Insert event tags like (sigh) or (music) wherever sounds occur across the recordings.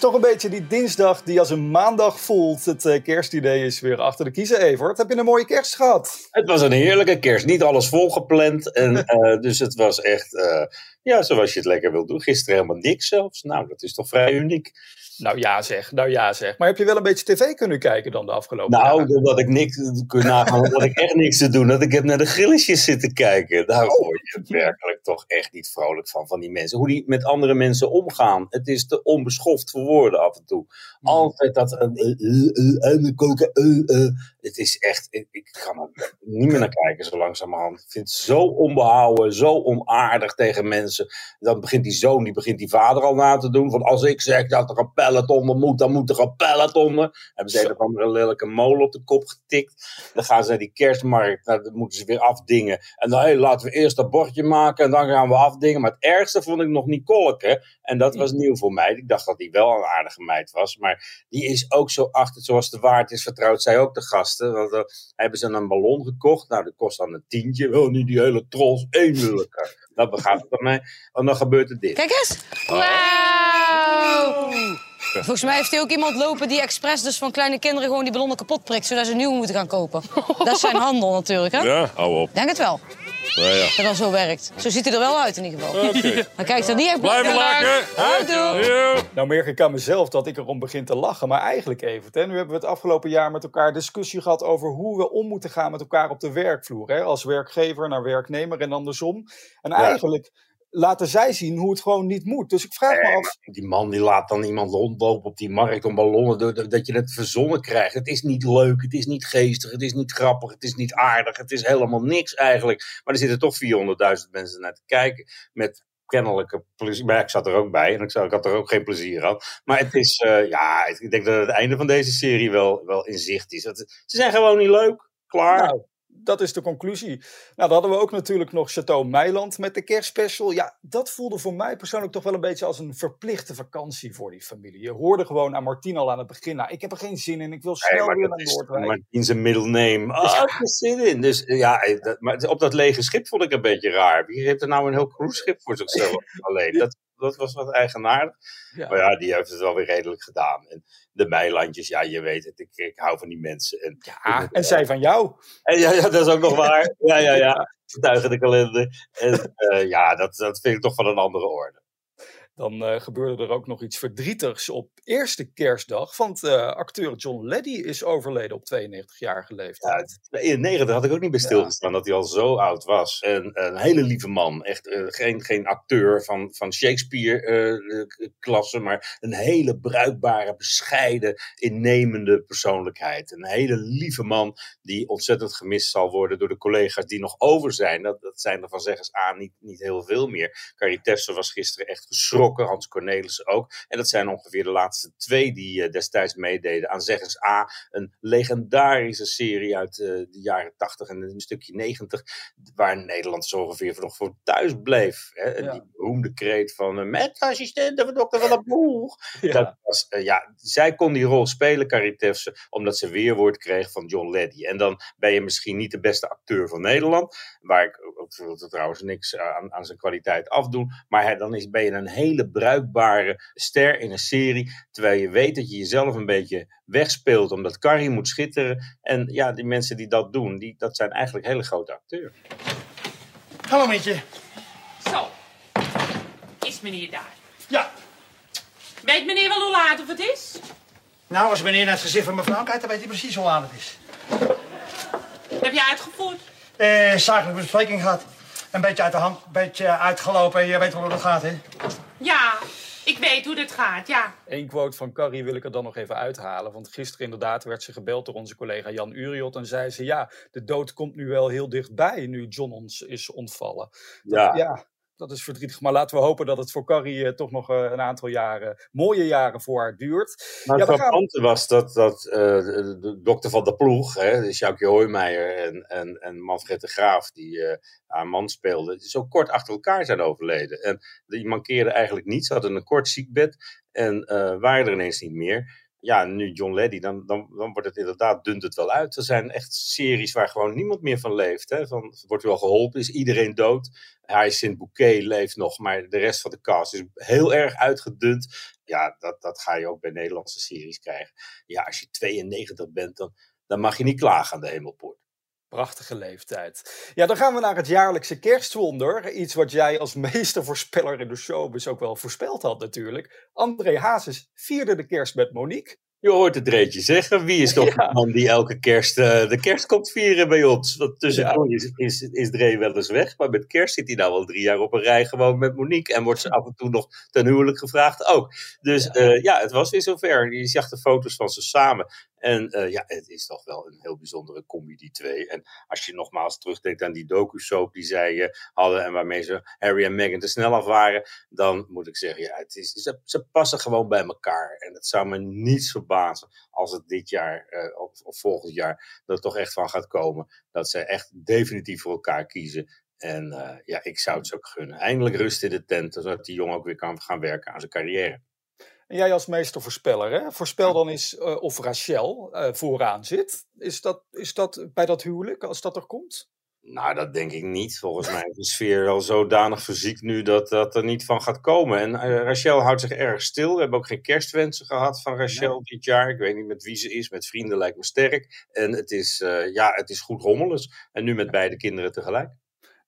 Toch een beetje die dinsdag die als een maandag voelt. Het uh, kerstidee is weer achter de kiezen, Evert. Heb je een mooie kerst gehad? Het was een heerlijke kerst. Niet alles volgepland. En, uh, (laughs) dus het was echt, uh, ja, zoals je het lekker wil doen. Gisteren helemaal niks zelfs. Nou, dat is toch vrij uniek. Nou ja zeg, nou ja zeg. Maar heb je wel een beetje tv kunnen kijken dan de afgelopen nou, dagen? Nou, dat ik niks kun nagaan, dat ik echt niks te doen. Dat ik heb naar de grilletjes zitten kijken. Daar oh. word je werkelijk toch echt niet vrolijk van, van die mensen. Hoe die met andere mensen omgaan. Het is te onbeschoft voor woorden af en toe. Mm. Altijd dat... Uh, uh, uh, het is echt... Ik, ik kan er niet meer naar kijken zo langzamerhand. Ik vind het zo onbehouden, zo onaardig tegen mensen. Dan begint die zoon, die begint die vader al na te doen. Van als ik zeg dat er een pallet onder moet, dan moet er een pallet onder. Hebben ze een of andere lelijke molen op de kop getikt. Dan gaan ze naar die kerstmarkt, nou, dan moeten ze weer afdingen. En dan hey, laten we eerst dat bordje maken en dan gaan we afdingen. Maar het ergste vond ik nog Nicoleke. En dat was nieuw voor mij. Ik dacht dat die wel een aardige meid was. Maar die is ook zo achter, zoals de waard is vertrouwd, zij ook de gasten. Want dan hebben ze een ballon gekocht. Nou, dat kost dan een tientje. Wel niet die hele trots, één lelijke. Dat begrijp ik bij mij. En dan gebeurt er dit. Kijk eens. Wauw. Volgens mij heeft hij ook iemand lopen die expres dus van kleine kinderen gewoon die ballonnen kapot prikt, zodat ze nieuwe moeten gaan kopen. Dat is zijn handel natuurlijk, hè? Ja, hou op. Denk het wel. Nou ja. Dat dat zo werkt. Zo ziet hij er wel uit in ieder geval. Oké. (laughs) Maar kijk, er niet echt Blijven lachen. Houdoe. Nou merk ik aan mezelf dat ik erom begin te lachen. Maar eigenlijk even. Hè, nu hebben we het afgelopen jaar met elkaar discussie gehad over hoe we om moeten gaan met elkaar op de werkvloer. Hè? Als werkgever naar werknemer en andersom. En eigenlijk laten zij zien hoe het gewoon niet moet. Dus ik vraag me af... Die man die laat dan iemand rondlopen op die markt om ballonnen, dat je het verzonnen krijgt. Het is niet leuk, het is niet geestig, het is niet grappig, het is niet aardig, het is helemaal niks eigenlijk. Maar er zitten toch 400.000 mensen naar te kijken met kennelijke plezier. Maar ik zat er ook bij en ik, ik had er ook geen plezier aan. Maar het is, uh, ja, ik denk dat het einde van deze serie wel, wel in zicht is. Het, ze zijn gewoon niet leuk. Klaar. Nou, dat is de conclusie. Nou, dan hadden we ook natuurlijk nog Chateau Meiland met de kerstspecial. Ja, dat voelde voor mij persoonlijk toch wel een beetje als een verplichte vakantie voor die familie. Je hoorde gewoon aan Martien al aan het begin. Nou, ik heb er geen zin in, ik wil snel nee, weer naar Noordwijk. Martien zijn middle name. Oh, ik heb er zin in. Dus ja, dat, maar op dat lege schip vond ik een beetje raar. Wie heeft er nou een heel cruiseschip voor zichzelf (laughs) alleen? Dat, dat was wat eigenaardig. Ja. Maar ja, die heeft het wel weer redelijk gedaan. En de Meilandjes, ja, je weet het, ik, ik hou van die mensen. En, Ja, en zij van jou. en ja, ja, dat is ook nog waar. (laughs) Ja, ja, ja. Getuigen de kalender. En uh, ja, dat, dat vind ik toch van een andere orde. Dan uh, gebeurde er ook nog iets verdrietigs op eerste kerstdag. Want uh, acteur John Leddy is overleden op 92-jarige leeftijd. Ja, 91 had ik ook niet bij stilgestaan dat hij al zo oud was. En een hele lieve man. Echt geen, geen acteur van, van Shakespeare-klasse, maar een hele bruikbare, bescheiden, innemende persoonlijkheid. Een hele lieve man die ontzettend gemist zal worden door de collega's die nog over zijn. Dat, dat zijn er van zeggers A niet, niet heel veel meer. Carrie Tefse was gisteren echt geschrokken, Hans Cornelissen ook. En dat zijn ongeveer de laatste twee die uh, destijds meededen aan Zeggens A. Een legendarische serie uit uh, de jaren 80 en een stukje 90, waar Nederland zo ongeveer nog voor thuis bleef. Hè? Ja. Die beroemde kreet van uh, met assistenten van dokter van der Boeg. Ja. Dat was, ja, zij kon die rol spelen, Carrie Tefse, omdat ze weerwoord kreeg van John Leddy. En dan ben je misschien niet de beste acteur van Nederland, waar ik ook trouwens niks aan, aan zijn kwaliteit afdoen, maar hij, dan is, ben je een hele bruikbare ster in een serie, terwijl je weet dat je jezelf een beetje wegspeelt omdat Carrie moet schitteren. En ja, die mensen die dat doen, die, dat zijn eigenlijk hele grote acteurs. Hallo Mietje. Zo. Is meneer daar? Ja. Weet meneer wel hoe laat of het is? Nou, als meneer naar het gezicht van mevrouw kijkt, dan weet hij precies hoe laat het is. Heb je uitgevoerd? Eh, zakelijke bespreking gehad. Een beetje uit de hand, een beetje uitgelopen. Je weet wel hoe dat gaat, hè? Ja, ik weet hoe dit gaat, ja. Eén quote van Carrie wil ik er dan nog even uithalen. Want gisteren inderdaad werd ze gebeld door onze collega Jan Uriot. En zei ze, ja, de dood komt nu wel heel dichtbij nu John ons is ontvallen. Ja. ja. Dat is verdrietig. Maar laten we hopen dat het voor Carrie eh, toch nog eh, een aantal jaren, mooie jaren voor haar duurt. Maar Ja, het gaan- frappante was dat, dat eh, de, dokter van de ploeg, hè, Sjoukje Hoijmeijer en, en, en Manfred de Graaf, die haar man speelde, zo kort achter elkaar zijn overleden. En die mankeerden eigenlijk niets, ze hadden een kort ziekbed en waren er ineens niet meer. Ja, nu John Leddy, dan, dan, dan wordt het inderdaad, dunt het wel uit. Er zijn echt series waar gewoon niemand meer van leeft. Hè? Van, wordt al geholpen? Is iedereen dood? Hyacinth Bouquet leeft nog, maar de rest van de cast is heel erg uitgedund. Ja, dat, dat ga je ook bij Nederlandse series krijgen. Ja, als je 92 bent, dan, dan mag je niet klagen aan de hemelpoort. Prachtige leeftijd. Ja, dan gaan we naar het jaarlijkse kerstwonder. Iets wat jij als (laughs) meestervoorspeller in de showbiz ook wel voorspeld had natuurlijk. André Hazes vierde de kerst met Monique. Je hoort het Dreetje zeggen. Wie is toch Ja. de man die elke kerst eh, de kerst komt vieren bij ons? Want tussendoor is, is, is Dree wel eens weg. Maar met kerst zit hij nou al drie jaar op een rij gewoon met Monique. En wordt ze af en toe nog ten huwelijk gevraagd ook. Dus ja, ja het was weer zover. Je zag de foto's van ze samen. En eh, ja, het is toch wel een heel bijzondere combi, die twee. En als je nogmaals terugdenkt aan die docu-soap die zij eh, hadden... en waarmee ze Harry en Meghan te snel af waren... dan moet ik zeggen, ja, het is, ze, passen gewoon bij elkaar. En het zou me niets verbazen als het dit jaar eh, of, volgend jaar... het toch echt van gaat komen. Dat ze echt definitief voor elkaar kiezen. En ja, ik zou het ze ook gunnen. Eindelijk rust in de tent, zodat die jongen ook weer kan gaan werken aan zijn carrière. En jij als meestervoorspeller, hè? voorspel dan eens eh, of Rachel eh, vooraan zit. Is dat, is dat bij dat huwelijk, als dat er komt? Nou, dat denk ik niet. Volgens mij is de sfeer al zodanig fysiek nu dat dat er niet van gaat komen. En eh, Rachel houdt zich erg stil. We hebben ook geen kerstwensen gehad van Rachel dit jaar. Ik weet niet met wie ze is. Met vrienden lijkt me sterk. En het is, ja, het is goed rommelig. En nu met beide kinderen tegelijk.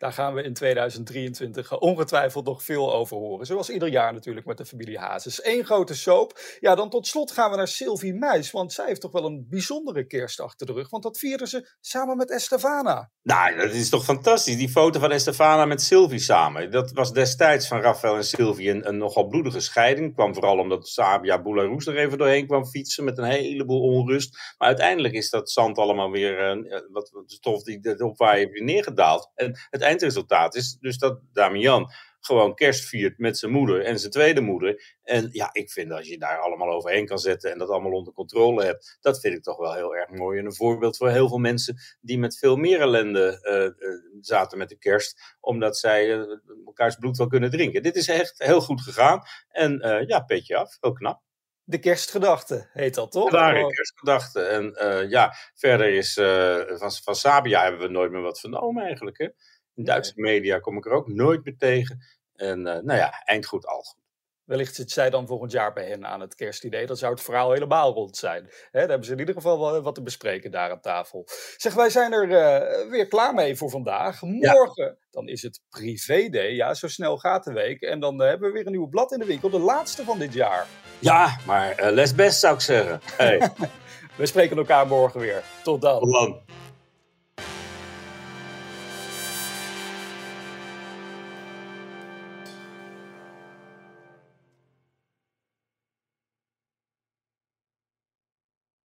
Daar gaan we in 2023 ongetwijfeld nog veel over horen. Zoals ieder jaar natuurlijk met de familie Hazes. Eén grote soap. Ja, dan tot slot gaan we naar Sylvie Meis. Want zij heeft toch wel een bijzondere kerst achter de rug. Want dat vierden ze samen met Estefana. Nou, dat is toch fantastisch. Die foto van Estefana met Sylvie samen. Dat was destijds van Rafael en Sylvie een, nogal bloedige scheiding. Kwam vooral omdat Sabia Boularus er even doorheen kwam fietsen met een heleboel onrust. Maar uiteindelijk is dat zand allemaal weer, uh, wat, wat stof die waar je weer neergedaald. En het eindresultaat is dus dat Damian gewoon kerst viert met zijn moeder en zijn tweede moeder. En ja, ik vind als je daar allemaal overheen kan zetten en dat allemaal onder controle hebt, dat vind ik toch wel heel erg mooi. En een voorbeeld voor heel veel mensen die met veel meer ellende uh, uh, zaten met de kerst, omdat zij uh, elkaars bloed wel kunnen drinken. Dit is echt heel goed gegaan. En ja, petje af, heel knap. De kerstgedachte heet dat toch? De ware kerstgedachte. En ja, verder is van, van Sabia hebben we nooit meer wat vernomen eigenlijk. Hè? In Duitse media kom ik er ook nooit meer tegen. En uh, nou ja, eindgoed al goed. Wellicht zit zij dan volgend jaar bij hen aan het kerstidee. Dan zou het verhaal helemaal rond zijn. He, daar hebben ze in ieder geval wel wat te bespreken daar aan tafel. Zeg, wij zijn er uh, weer klaar mee voor vandaag. Morgen, ja. dan is het privé-day. Ja, zo snel gaat de week. En dan uh, hebben we weer een nieuw blad in de winkel. De laatste van dit jaar. Ja, maar les best zou ik zeggen. Hey. (laughs) we spreken elkaar morgen weer. Tot dan. Tot dan.